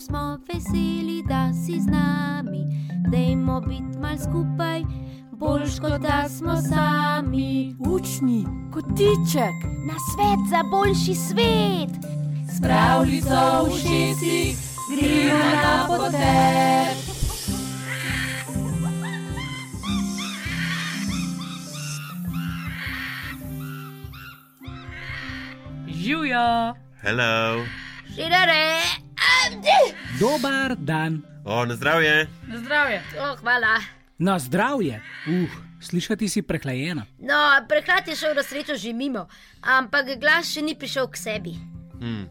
smo veseli, da si z nami. Dajmo biti mal skupaj, boljš kot da smo sami. Učni, kotiček, Na svet za boljši svet. pravljico v ušesih, gremo na potek. Živijo! Hello. Širare, Dobar dan. O, na zdravje. Na zdravje! oh, hvala. Na zdravje. Uh, slišati si prehlajena. No, prehlad je šel na srečo že mimo, ampak glas še ni prišel k sebi. Hm.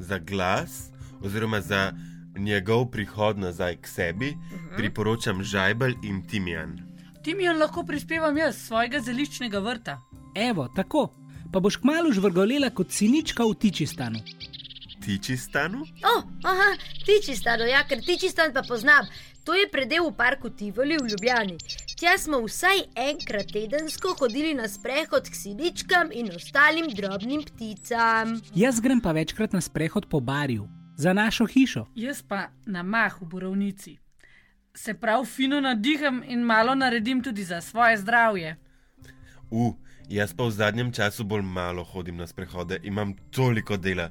Za glas, oziroma za njegov prihod nazaj k sebi, uh -huh. priporočam žajbelj in timijan. Timijan lahko prispevam jaz, svojega zeliščnega vrta. Evo, tako. Pa boš kmalo žvrgolela kot sinička v tičistanu. Tiči stanu? Oh, aha, tičistan, ja, ker tičistan pa poznam. To je predel v parku Tivoli v Ljubljani. Tja smo vsaj enkrat tedensko hodili na sprehod k siničkam in ostalim drobnim pticam. Jaz grem pa večkrat na sprehod po barju, za našo hišo. Jaz pa na mah v borovnici. Se prav fino nadiham in malo naredim tudi za svoje zdravje. U, jaz pa v zadnjem času bolj malo hodim na sprehode, imam toliko dela.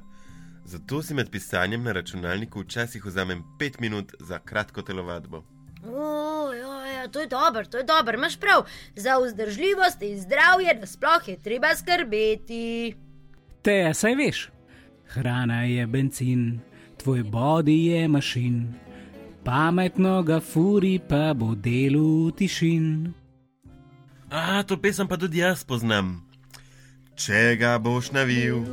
Zato si med pisanjem na računalniku včasih vzamem pet minut za kratko telovadbo. O, ja, ja, to je dobro, to je dobro, imaš prav. Za vzdržljivost in zdravje nasploh je treba skrbeti. Te, saj veš. Hrana je benzin, tvoj body je mašin. Pametno ga furi, pa bo delu tišin. A, to pesem pa tudi jaz poznam. Če ga boš navil,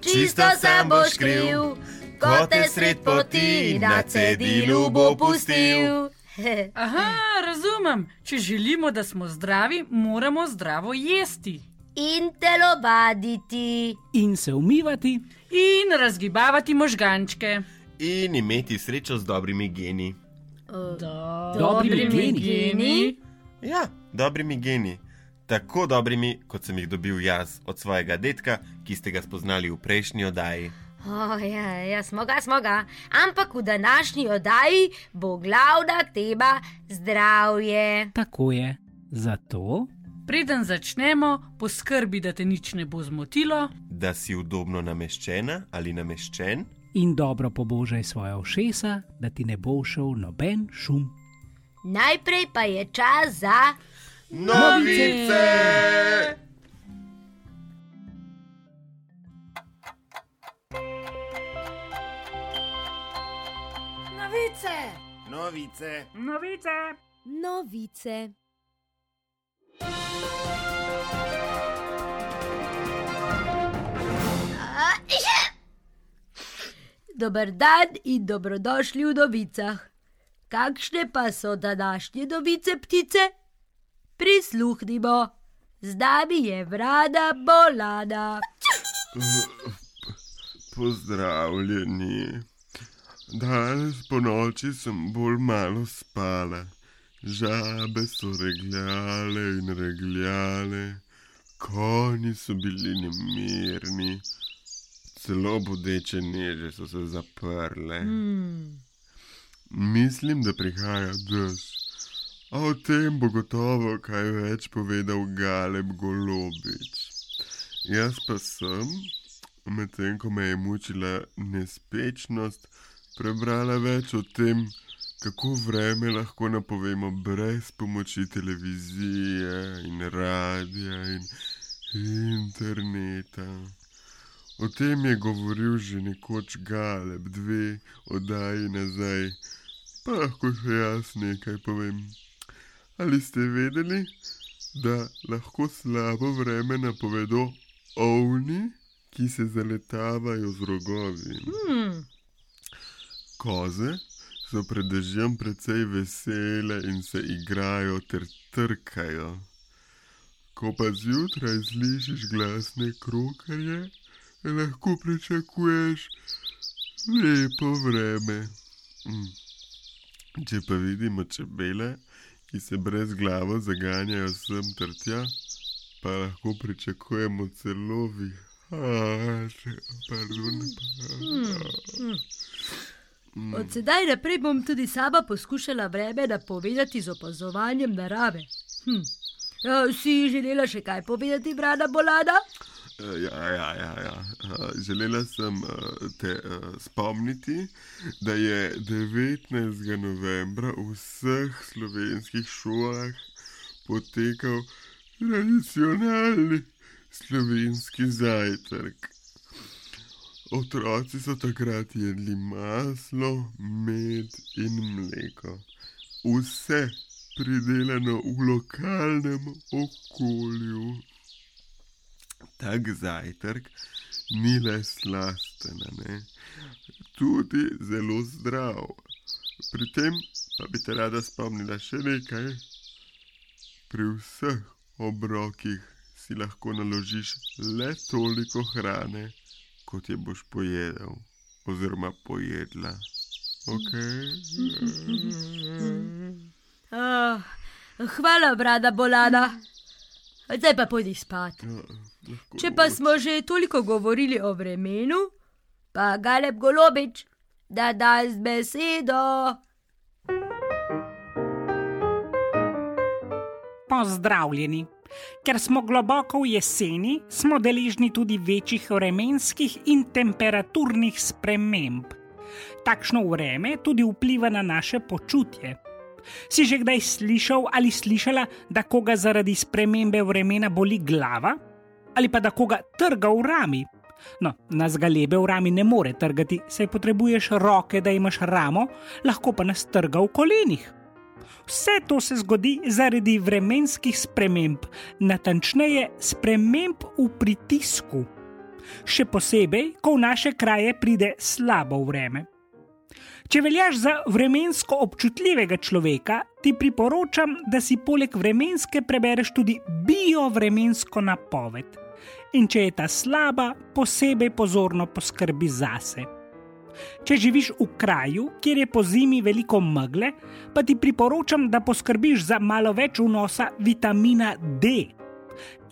Čisto sam boš kriv, ko te sred poti na cedilu bo pustil. Aha, razumem. Če želimo, da smo zdravi, moramo zdravo jesti In telovaditi. In se umivati, in razgibavati možgančke. in imeti srečo z dobrimi geni. Dobrimi geni. geni. Ja, dobrimi geni. Tako dobrimi, kot sem jih dobil jaz od svojega dedka, ki ste ga spoznali v prejšnji oddaji. Oh, ja, ja, smo ga, smo ga. Ampak v današnji oddaji bo glavna tema zdravje. tako je. Zato Preden začnemo, poskrbi, da te nič ne bo zmotilo. Da si udobno nameščena ali nameščen, in dobro pobožaj svoja ušesa, da ti ne bo šel noben šum. Najprej pa je čas za. Novice! Novice! Novice! Novice! Novice. Dober dan in dobrodošli v novicah. Kakšne pa so današnje novice, ptice? Prisluhnimo, z nami je vrana bolana. Pozdravljeni. Danes po noči sem bolj malo spala. Žabe so regljale in regljale, konji so bili nemirni, celo bodeče neže so se zaprle. Hmm. Mislim, da prihaja dež. A o tem bo gotovo kaj več povedal Galeb Golobič. Jaz pa sem, medtem ko me je mučila nespečnost, prebrala več o tem, kako vreme lahko napovemo brez pomoči televizije in radia in interneta. O tem je govoril že nekoč Galeb, dve oddaji nazaj, pa lahko še jaz nekaj povem. Ali ste vedeli, da lahko slabo vreme napovedo ovni, ki se zaletavajo z rogovi? Hmm. Koze so pred dežjem precej vesele in se igrajo ter trkajo. Ko pa zjutraj slišiš glasne krokarje, lahko pričakuješ lepo vreme. Mm. Če pa vidimo čebele, ki se brez glave zaganjajo sem ter tja, pa lahko pričakujemo celo vihar. Pardon, pa. Od sedaj naprej bom tudi sama poskušala vreme napovedati z opazovanjem narave. Hm. Ja, si želela še kaj povedati, brada Bolada? Eh, Ja, ja, ja, ja. Eh, Želela sem eh, te spomniti, da je 19. novembra v vseh slovenskih šolah potekal tradicionalni slovenski zajtrk. Otroci so takrat jedli maslo, med in mleko. Vse pridelano v lokalnem okolju. Tak zajtrk ni le slasten, ne? tudi zelo zdrav. Pri tem pa bi te rada spomnila še nekaj. Pri vseh obrokih si lahko naložiš le toliko hrane, kot je boš pojedel oziroma pojedla. Okay? Ah, hvala, brada Bolada. Zdaj pa pojdi spat. Ja, Če pa smo že toliko govorili o vremenu, pa Galeb Golobič, da da z besedo. Pozdravljeni. Ker smo globoko v jeseni, smo deležni tudi večjih vremenskih in temperaturnih sprememb. Takšno vreme tudi vpliva na naše počutje. Si že kdaj slišal ali slišala, da koga zaradi spremembe vremena boli glava? Ali pa da koga trga v rami? No, nas galebe v rami ne more trgati, saj potrebuješ roke, da imaš ramo, lahko pa nas trga v kolenih. Vse to se zgodi zaradi vremenskih sprememb, natančneje sprememb v pritisku. Še posebej, ko v naše kraje pride slabo vreme. Če veljaš za vremensko občutljivega človeka, ti priporočam, da si poleg vremenske prebereš tudi biovremensko napoved. In če je ta slaba, posebej pozorno poskrbi zase. Če živiš v kraju, kjer je po zimi veliko megle, pa ti priporočam, da poskrbiš za malo več vnosa vitamina D.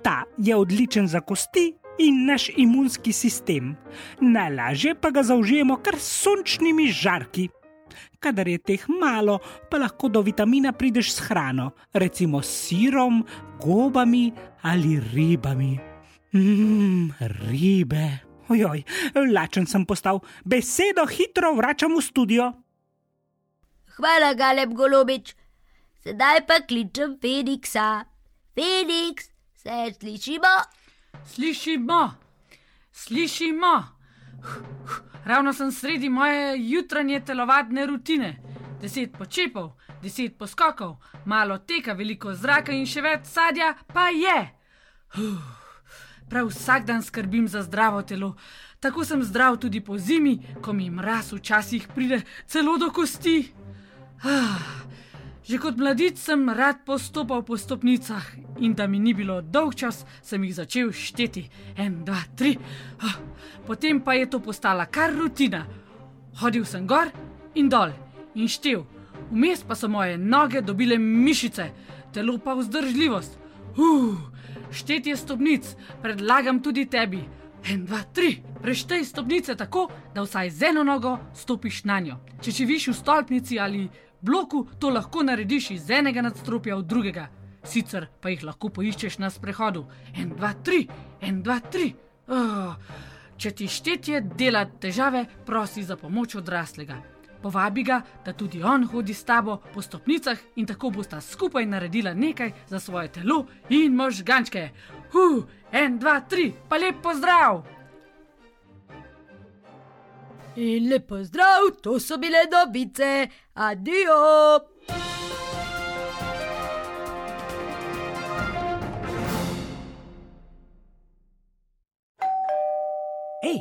Ta je odličen za kosti in naš imunski sistem. Najlažje pa ga zaužijemo kar s sončnimi žarki. Kadar je teh malo, pa lahko do vitamina prideš s hrano, recimo s sirom, gobami ali ribami. Mmm, ribe. Ojoj, lačen sem postal, besedo hitro vračam v studio. Hvala, Galeb Golobič. Sedaj pa kličem Feniksa. Feniks, se slišimo? Slišimo, slišimo. Ravno sem sredi moje jutranje telovadne rutine. Deset počepov, deset poskokov, malo teka, veliko zraka in še več sadja, pa je. Prav vsak dan skrbim za zdravo telo. Tako sem zdrav tudi po zimi, ko mi mraz včasih pride celo do kosti. Ah, Že kot mladič sem rad postopal po stopnicah in da mi ni bilo dolg čas, sem jih začel šteti. En, dva, tri. Ah, Potem pa je to postala kar rutina. Hodil sem gor in dol in štev. Vmes pa so moje noge dobile mišice, telo pa vzdržljivost. Uf, štetje stopnic predlagam tudi tebi. En, dva, tri. Preštej stopnice tako, da vsaj z eno nogo stopiš na njo. Če živiš v stolpnici ali bloku, to lahko narediš iz enega nadstropja v drugega. Sicer pa jih lahko poiščeš na sprehodu. En, dva, tri, en, dva, tri. Oh, če ti štetje dela težave, prosi za pomoč odraslega. Povabi ga, da tudi on hodi s tabo po stopnicah in tako bosta skupaj naredila nekaj za svoje telo in možgančke. Hu, en, dva, tri, pa lep pozdrav! In lepo zdrav, to so bile dobice, adijo. Ej,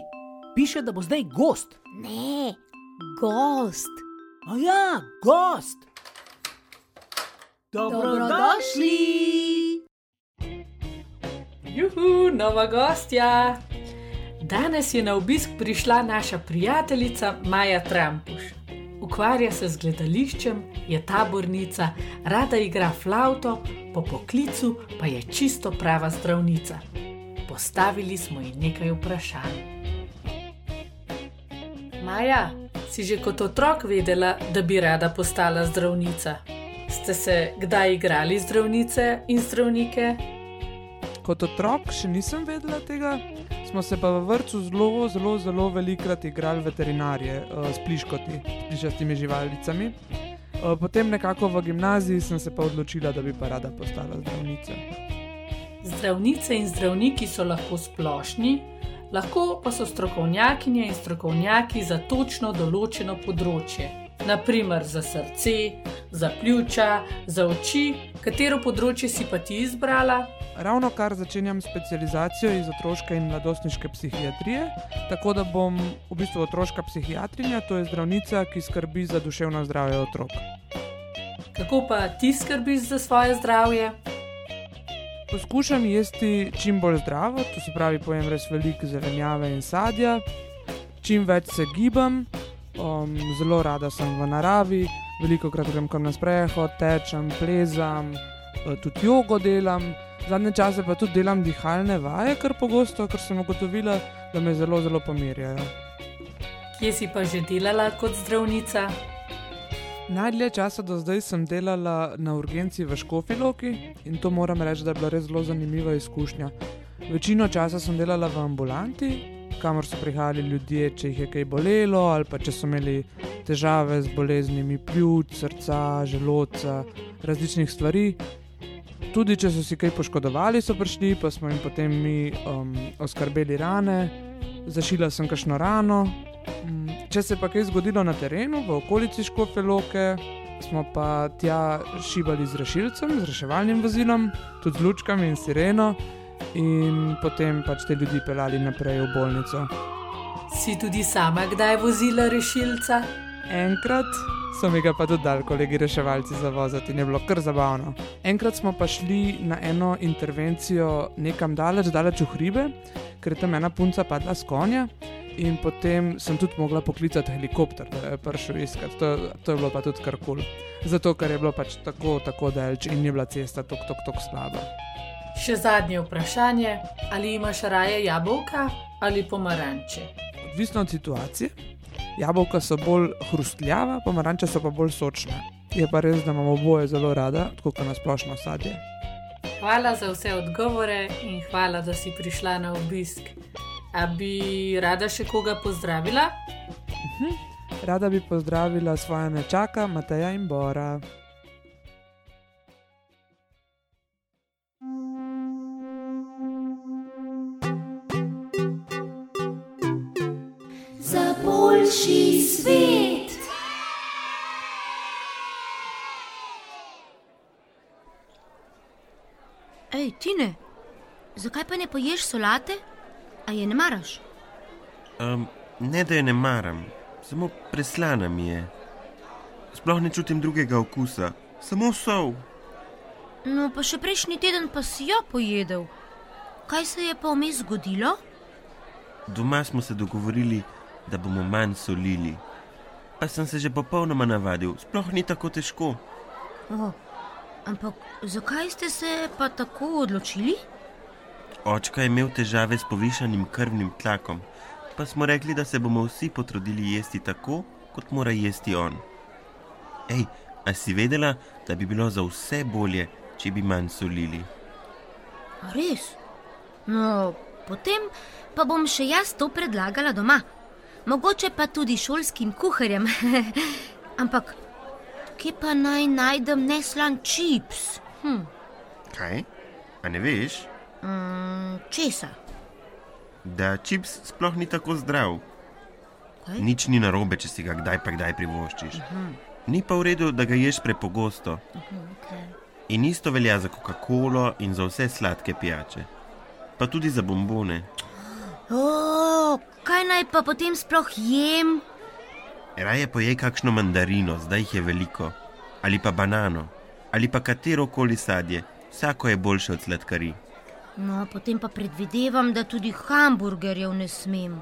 piše, da bo zdaj gost. Ne, gost. A ja, gost. Dobrodošli. Juhu, nova gostja! Danes je na obisk prišla naša prijateljica Maja Trampuš. Ukvarja se z gledališčem, je tabornica, rada igra flavto, po poklicu pa je čisto prava zdravnica. Postavili smo ji nekaj vprašanj. Maja, Si že kot otrok vedela, da bi rada postala zdravnica? Ste se kdaj igrali zdravnice in zdravnike? Kot otrok še nisem vedela tega, smo se pa v vrtu zelo, zelo, zelo velikrat igrali veterinarje uh, s pliškoti, s plišastimi živalicami. Uh, potem nekako v gimnaziji sem se pa odločila, da bi pa rada postala zdravnica. Zdravnice in zdravniki so lahko splošni, lahko pa so strokovnjakinje in strokovnjaki za točno določeno področje. Naprimer za srce, za pljuča, za oči, katero področje si pa ti izbrala? Ravno kar začenjam specializacijo iz otroške in mladostniške psihiatrije, tako da bom v bistvu otroška psihiatrinja, to je zdravnica, ki skrbi za duševno zdravje otrok. Kako pa ti skrbiš za svoje zdravje? Poskušam jesti čim bolj zdravo, to se pravi, pojem res veliko zelenjave in sadja, čim več se gibam, um, zelo rada sem v naravi, veliko krat grem kam na sprehod, tečem, plezam, eh, tudi jogo delam. Zadnje čase pa tudi delam dihalne vaje, kar pogosto, ker sem ugotovila, da me zelo, zelo pomirjajo. Kje si pa že delala kot zdravnica? Najdlje časa do zdaj sem delala na urgenci v Škofiloki in to moram reči, da je bila res zelo zanimiva izkušnja. Večino časa sem delala v ambulanti, kamor so prihajali ljudje, če jih je kaj bolelo ali pa če so imeli težave z boleznimi pljuč, srca, želodca, različnih stvari. Tudi če so si kaj poškodovali, so prišli, pa smo jim potem mi um, oskrbeli rane, zašila sem kakšno rano. Mm, Če se je pa kaj zgodilo na terenu, v okolici Škofeloke, smo pa tja šibali z rešilcem, z reševalnim vozilom, tudi z lučkami in sireno, in potem pač te ljudi pelali naprej v bolnico. Si tudi sama kdaj vozila rešilca? Enkrat so mi ga pa tudi dali kolegi reševalci za voziti in je bilo kar zabavno. Enkrat smo pa šli na eno intervencijo nekam daleč, daleč v hribe, ker je tam ena punca padla s konja. In potem sem tudi mogla poklicati helikopter, da je prišel iskat. To, to je bilo pa tudi kar kul. Cool. Zato, ker je bilo pač tako, tako daleč in je bila cesta tako, tako, tako slaba. Še zadnje vprašanje, ali imaš raje jabolka ali pomaranče? Odvisno od situacije. Jabolka so bolj hrustljava, pomaranče so pa bolj sočne. Je pa res, da imamo oboje zelo rada, tako kot na splošno sadje. Hvala za vse odgovore in hvala, da si prišla na obisk. A bi rada še koga pozdravila? Rada bi pozdravila svoja nečaka, Mateja in Bora. Ej, Tine, zakaj pa ne poješ solate? A je ne maraš? Um, ne, da je ne maram, samo preslana mi je. Sploh ne čutim drugega okusa, samo sol. No, pa še prejšnji teden pa si jo pojedel. Kaj se je pa vmes zgodilo? Doma smo se dogovorili, da bomo manj solili. Pa sem se že popolnoma navadil, sploh ni tako težko. Oh, ampak zakaj ste se pa tako odločili? Očka je imel težave s povišanim krvnim tlakom, pa smo rekli, da se bomo vsi potrudili jesti tako, kot mora jesti on. Ej, a si vedela, da bi bilo za vse bolje, če bi manj solili? A res? No, potem pa bom še jaz to predlagala doma. Mogoče pa tudi šolskim kuharjem. Ampak, kje pa naj najdem neslan čips? Hm, Kaj? A ne veš, mm, česa? da čips sploh ni tako zdrav? Kaj? Nič ni narobe, če si ga kdaj pa kdaj privoščiš. Ni pa v redu, da ga ješ prepogosto. Okay. In isto velja za Coca-Colo in za vse sladke pijače. Pa tudi za bombone. O, kaj naj pa potem sploh jem? Raje pojej kakšno mandarino, zdaj jih je veliko, ali pa banano, ali pa katero koli sadje, vsako je boljše od sladkarij. No, potem pa predvidevam, da tudi hamburgerjev ne smem.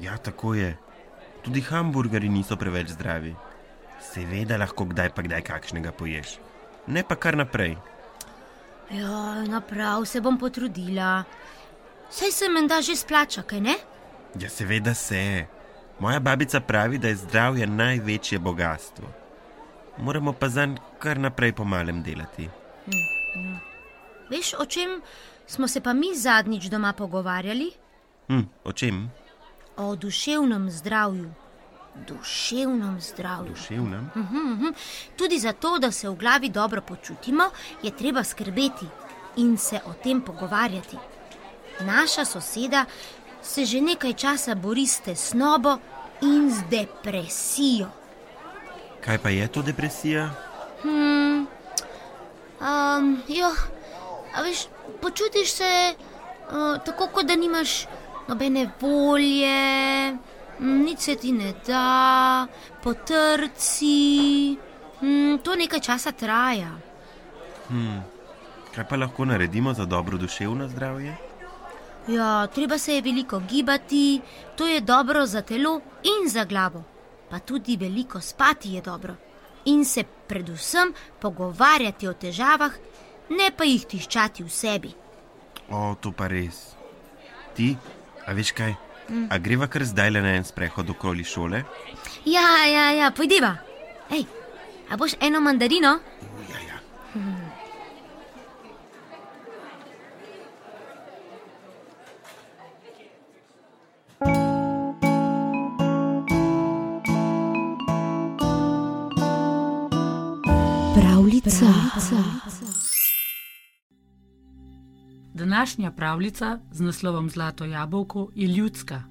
Ja, tako je. Tudi hamburgerji niso preveč zdravi. Seveda lahko kdaj pa kdaj kakšnega poješ, ne pa kar naprej. Ja, naprav se bom potrudila. Saj se menda že splača, kaj ne? Ja, seveda se. Moja babica pravi, da je zdravje največje bogatstvo. Moramo pa zanj kar naprej pomalem delati. Veš, o čem smo se pa mi zadnjič doma pogovarjali? Hm, o čem? O duševnem zdravju. Duševnem zdravju. Duševnem? Mhm. Tudi zato, da se v glavi dobro počutimo, je treba skrbeti in se o tem pogovarjati. Naša soseda se že nekaj časa bori s tesnobo in z depresijo. Kaj pa je to depresija? Hmm. Um, jo, a veš, počutiš se uh, tako, kot da nimaš nobene volje, nič se ti ne da, potrci. Mm, to nekaj časa traja. Hm. Kaj pa lahko naredimo za dobro duševno zdravje? Ja, treba se je veliko gibati, to je dobro za telo in za glavo. Pa tudi veliko spati je dobro. In se predvsem pogovarjati o težavah, ne pa jih tiščati v sebi. O, to pa res. Ti, a veš kaj? A greva kar zdaj le na en sprehod okoli šole? Ja, ja, ja, pojdiva. Hej, a boš eno mandarino? Pravljica. Današnja pravljica z naslovom Zlato jabolko je ljudska.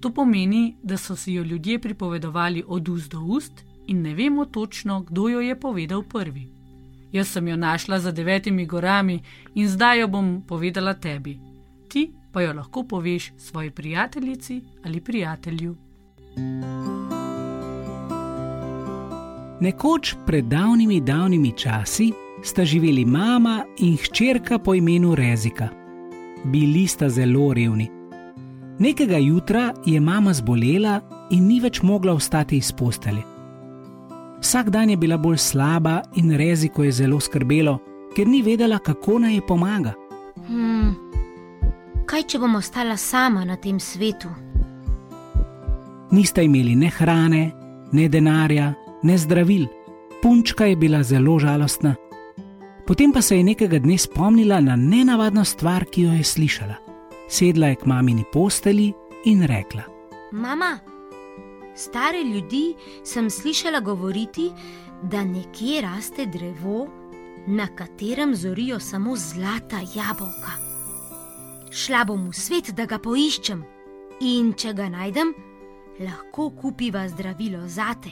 To pomeni, da so si jo ljudje pripovedovali od ust do ust in ne vemo točno, kdo jo je povedal prvi. Jaz sem jo našla za devetimi gorami in zdaj jo bom povedala tebi. Ti pa jo lahko poveš svoji prijateljici ali prijatelju. Nekoč pred davnimi, davnimi časi sta živeli mama in hčerka po imenu Rezika. Bili sta zelo revni. Nekega jutra je mama zbolela in ni več mogla vstati iz postelje. Vsak dan je bila bolj slaba in Reziko je zelo skrbelo, ker ni vedela, kako naj ji pomaga. Hmm. Kaj, če bom ostala sama na tem svetu? Nista imeli ne hrane, ne denarja, ne zdravil. Punčka je bila zelo žalostna. Potem pa se je nekega dne spomnila na nenavadno stvar, ki jo je slišala. Sedla je k mamini posteli in rekla: Mama, stare ljudi sem slišala govoriti, da nekje raste drevo, na katerem zorijo samo zlata jabolka. Šla bom v svet, da ga poiščem, in če ga najdem, lahko kupiva zdravilo zate.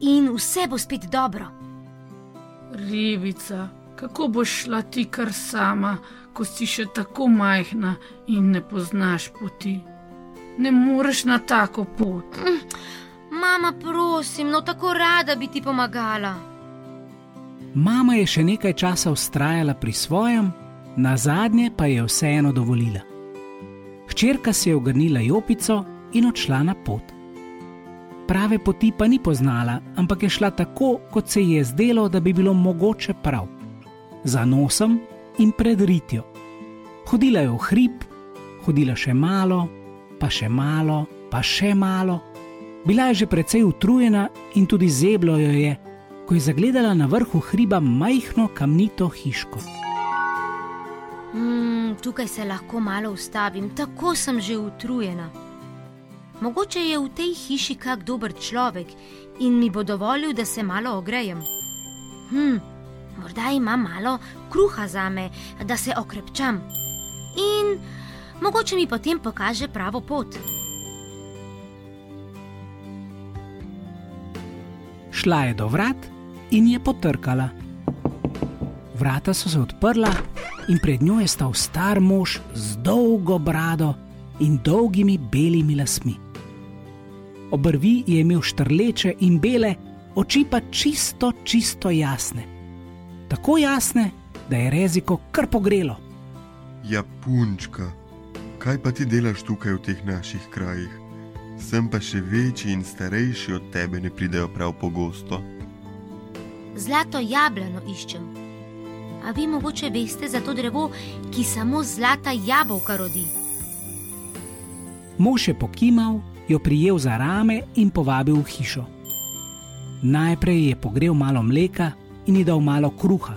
In vse bo spet dobro. Ribica, kako boš šla ti kar sama, ko si še tako majhna in ne poznaš poti? Ne moreš na tako pot. Mama, prosim, no tako rada bi ti pomagala. Mama je še nekaj časa ustrajala pri svojem, na zadnje pa je vseeno dovolila. Hčerka si je ogrnila jopico in odšla na pot. Prave poti pa ni poznala, ampak je šla tako, kot se ji je zdelo, da bi bilo mogoče prav. Za nosom in pred ritjo. Hodila je v hrib, hodila še malo, pa še malo, pa še malo. Bila je že precej utrujena in tudi zeblo jo je, ko je zagledala na vrhu hriba majhno kamnito hiško. Mm, tukaj se lahko malo ustavim, tako sem že utrujena. Mogoče je v tej hiši kak dober človek in mi bo dovolil, da se malo ogrejem. Hm, morda ima malo kruha za me, da se okrepčam. In mogoče mi potem pokaže pravo pot. Šla je do vrat in je potrkala. Vrata so se odprla in pred njo je stal star mož z dolgo brado in dolgimi belimi lasmi. Obrvi je imel štrleče in bele, oči pa čisto, čisto jasne. Tako jasne, da je reziko kar pogrelo. Ja, punčka, kaj pa ti delaš tukaj v teh naših krajih? Sem pa še večji in starejši od tebe, ne pridejo prav pogosto. Zlato jablano iščem. A vi mogoče veste za to drevo, ki samo zlata jabolka rodi? Mož je pokimal jo prijel za rame in povabil v hišo. Najprej je pogrel malo mleka in ji dal malo kruha.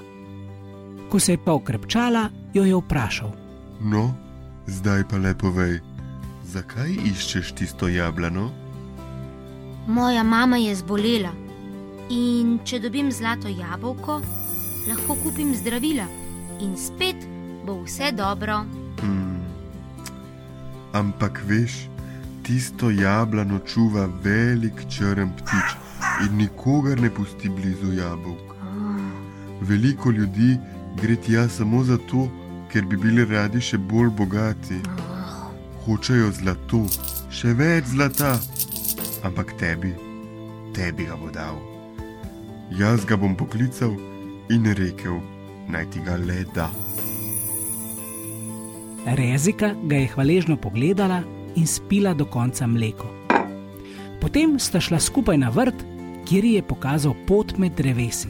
Ko se je pa okrepčala, jo je vprašal. No, zdaj pa lepo vej, zakaj iščeš tisto jablano? Moja mama je zbolela in če dobim zlato jabolko, lahko kupim zdravila in spet bo vse dobro. Hmm. Ampak veš, tisto jablano čuva velik črn ptič in nikogar ne pusti blizu jabolk. Veliko ljudi gre tja samo zato, ker bi bili radi še bolj bogati. Hočejo zlato, še več zlata, ampak tebi, tebi ga bo dal. Jaz ga bom poklical in rekel, naj ti ga le da. Rezika ga je hvaležno pogledala in spila do konca mleko. Potem sta šla skupaj na vrt, kjer ji je pokazal pot med drevesi.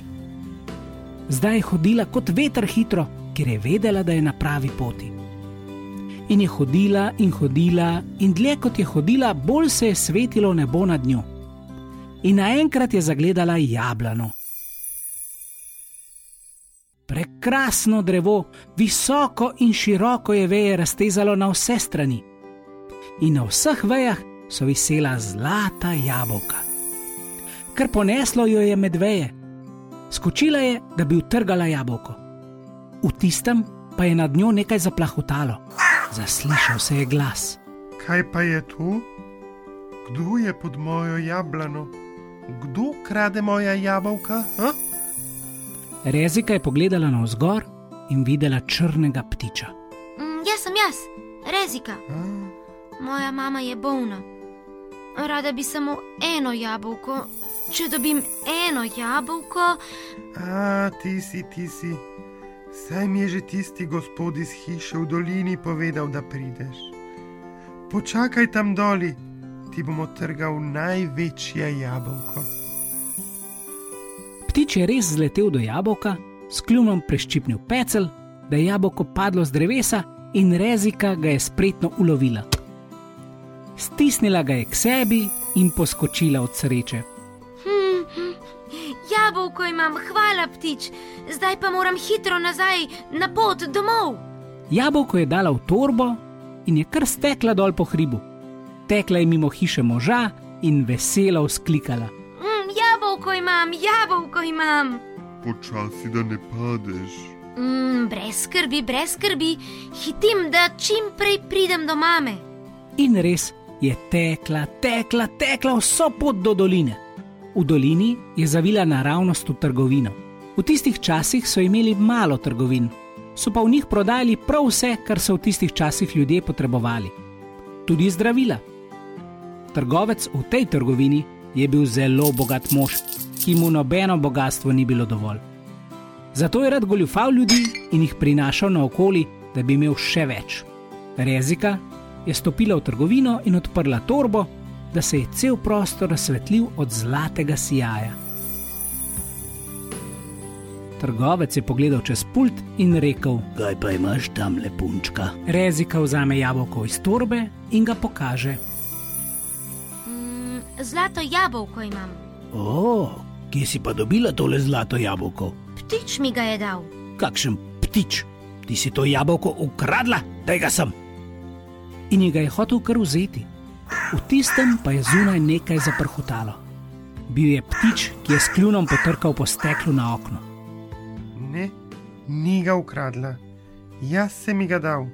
Zdaj je hodila kot veter hitro, ker je vedela, da je na pravi poti. In je hodila in hodila, in dlje kot je hodila, bolj se je svetilo nebo nad njo. In naenkrat je zagledala jablano. Prekrasno drevo, visoko in široko je veje raztezalo na vse strani. In na vseh vejah so visela zlata jabolka. Ker poneslo jo je med veje, skočila je, da bi utrgala jabolko. V tistem pa je nad njo nekaj zaplahutalo. Zaslišal se je glas. Kaj pa je tu? Kdo je pod mojo jablano? Kdo krade moja jabolka? Ha? Rezika je pogledala navzgor in videla črnega ptiča. Mm, jaz sem jaz, Rezika. Moja mama je bolna. Rada bi samo eno jabolko. Če dobim eno jabolko, A, ti si, ti si. Saj mi je že tisti gospod iz hiše v dolini povedal, da prideš. Počakaj tam doli, ti bomo trgal največje jabolko. Ptič je res zletel do jabolka, s kljunom preščipnil pecel, da je jabolko padlo z drevesa in rezika ga je spretno ulovila. Stisnila ga je k sebi in poskočila od sreče. hm, jabolko imam, hvala ptič, zdaj pa moram hitro nazaj na pot domov. Jabolko je dala v torbo in je kar stekla dol po hribu. Tekla je mimo hiše moža in veselo vzklikala. Mm, jabolko imam, jabolko imam. Počasi, da ne padeš. Mm, brez skrbi, brez skrbi, hitim, da čim prej pridem do mame. In res je tekla, tekla, tekla vso pot do doline. V dolini je zavila naravnost v trgovino. V tistih časih so imeli malo trgovin, so pa v njih prodajali prav vse, kar so v tistih časih ljudje potrebovali. Tudi zdravila. Trgovec v tej trgovini je bil zelo bogat mož, ki mu nobeno bogatstvo ni bilo dovolj. Zato je rad goljufal ljudi in jih prinašal naokoli, da bi imel še več. Rezika je stopila v trgovino in odprla torbo, da se je cel prostor razsvetlil od zlatega sijaja. Trgovec je pogledal čez pult in rekel: Kaj pa imaš tam, lepunčka? Rezika vzame jabolko iz torbe in ga pokaže. Mm, zlato jabolko imam. O, kje si pa dobila tole zlato jabolko? Ptič mi ga je dal. Kakšen ptič? Ti si to jabolko ukradla, da ga sem. In ji ga je hotel kar vzeti. V tistem pa je zunaj nekaj zaprhutalo. Bil je ptič, ki je s kljunom potrkal po steklu na okno. Ne, ni ga ukradla. Jaz sem ji ga dal.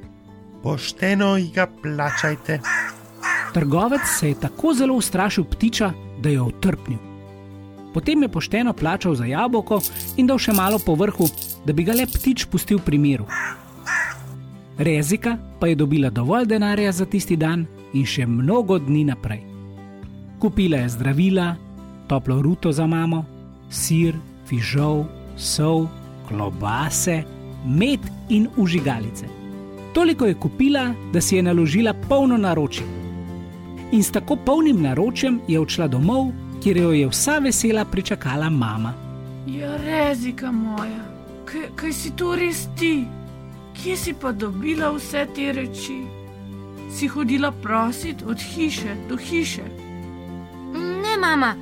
Pošteno ji ga plačajte. Trgovec se je tako zelo ustrašil ptiča, da je utrpnil. Potem je pošteno plačal za jabolko in dal še malo po vrhu, da bi ga le ptič pustil pri miru. Rezika pa je dobila dovolj denarja za tisti dan in še mnogo dni naprej. Kupila je zdravila, toplo ruto za mamo, sir, fižol, sol, klobase, med in užigalice. Toliko je kupila, da si je naložila polno naročje. In s tako polnim naročjem je odšla domov, kjer jo je vsa vesela pričakala mama. Ja, rezika moja, kaj, kaj si to res ti? Kje si pa dobila vse te reči? si hodila prosit od hiše do hiše. Ne, mama,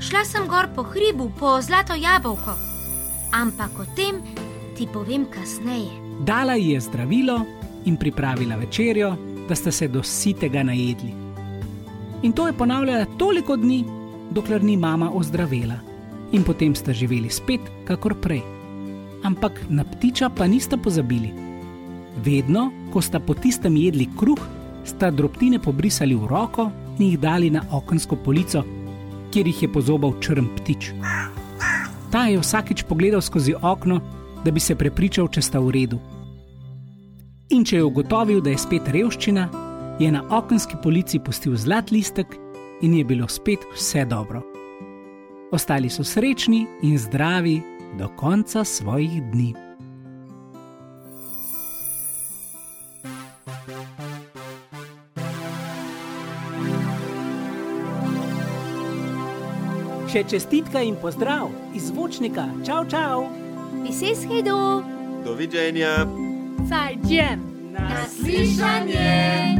šla sem gor po hribu, po zlato jabolko. Ampak o tem ti povem kasneje. Dala ji je zdravilo in pripravila večerjo, da sta se do sitega najedli. In to je ponavljala toliko dni, dokler ni mama ozdravela. In potem sta živeli spet, kakor prej. Ampak na ptiča pa nista pozabili. Vedno, ko sta po tistem jedli kruh, sta drobtine pobrisali v roko in jih dali na okensko polico, kjer jih je pozobal črn ptič. Ta je vsakič pogledal skozi okno, da bi se prepričal, če sta v redu. In če je ugotovil, da je spet revščina, je na okenski polici pustil zlat listek in je bilo spet vse dobro. Ostali so srečni in zdravi do konca svojih dni. Še čestitka in pozdrav iz zvočnika. Čau, čau! Pises hedo, Doviđenja! Zajđen! naslišanje.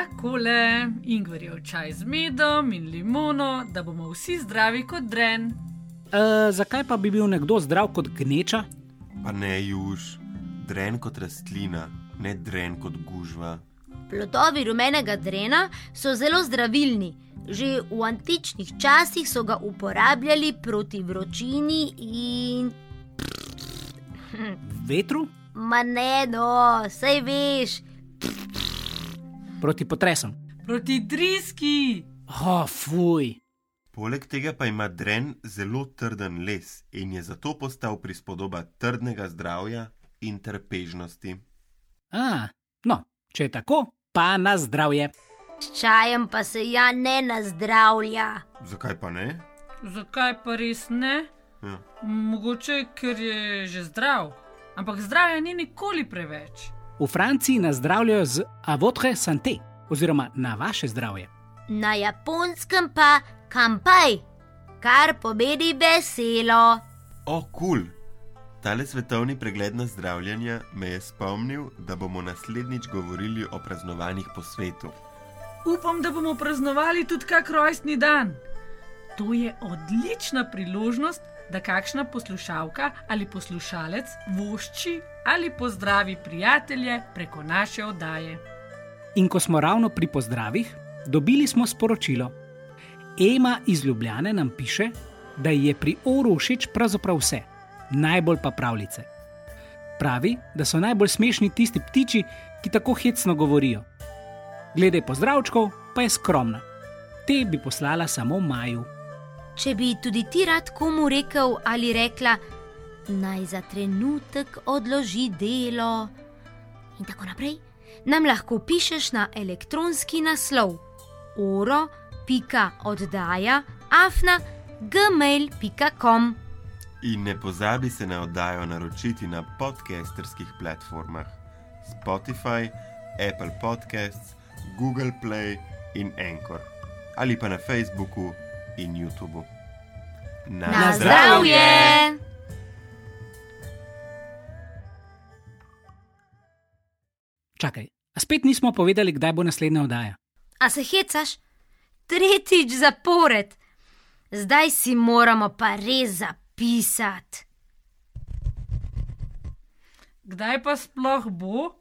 Takole, Ingverjev čaj z medom in limono, da bomo vsi zdravi kot dren. E, zakaj pa bi bil nekdo zdrav kot gneča? Pa ne juž, dren kot rastlina, ne dren kot gužva. Plodovi rumenega drena so zelo zdravilni. Že v antičnih časih so ga uporabljali proti vročini in. Vetru? Ma ne, no, sej veš, Proti potresom. Proti driski! Oh, fuj! Poleg tega pa ima dren zelo trden les in je zato postal prispodoba trdnega zdravja in trpežnosti. A, no, če je tako, pa na zdravje. s čajem pa se ja ne nazdravlja. Zakaj pa ne? Zakaj pa res ne? Ja. Mogoče, ker je že zdrav. Ampak zdravja ni nikoli preveč. V Franciji nas zdravljajo z avotre santé, oziroma na vaše zdravje. Na japonskem pa kampai, kar pomeni veselo. O, kul! Cool. Tale svetovni pregled na zdravljenje me je spomnil, da bomo naslednjič govorili o praznovanjih po svetu. Upam, da bomo praznovali tudi kak rojstni dan. To je odlična priložnost, da kakšna poslušalka ali poslušalec vošči ali pozdravi prijatelje preko naše oddaje. In ko smo ravno pri pozdravih, dobili smo sporočilo. Ema iz Ljubljane nam piše, da ji je pri oru všeč pravzaprav vse, najbolj pa pravljice. Pravi, da so najbolj smešni tisti ptiči, ki tako hecno govorijo. Glede pozdravčkov pa je skromna. Te bi poslala samo Maju. Če bi tudi ti rad komu rekel ali rekla, naj za trenutek odloži delo. In tako naprej, nam lahko pišeš na elektronski naslov oro.oddaja afna gmail.com. In ne pozabi se na oddajo naročiti na podcasterskih platformah Spotify, Apple Podcasts, Google Play in Anchor. Ali pa na Facebooku in YouTubu. Na zdravje! Čakaj, a spet nismo povedali, kdaj bo naslednja oddaja. A se hecaš? Tretjič zapored. Zdaj si moramo pa res zapisati. Kdaj pa sploh bo?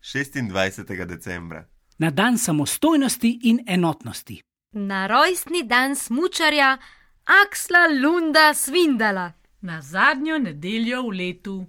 26. decembra. Na dan samostojnosti in enotnosti. Na rojstni dan smučarja Aksla Lunda Svindala. Na zadnjo nedeljo v letu.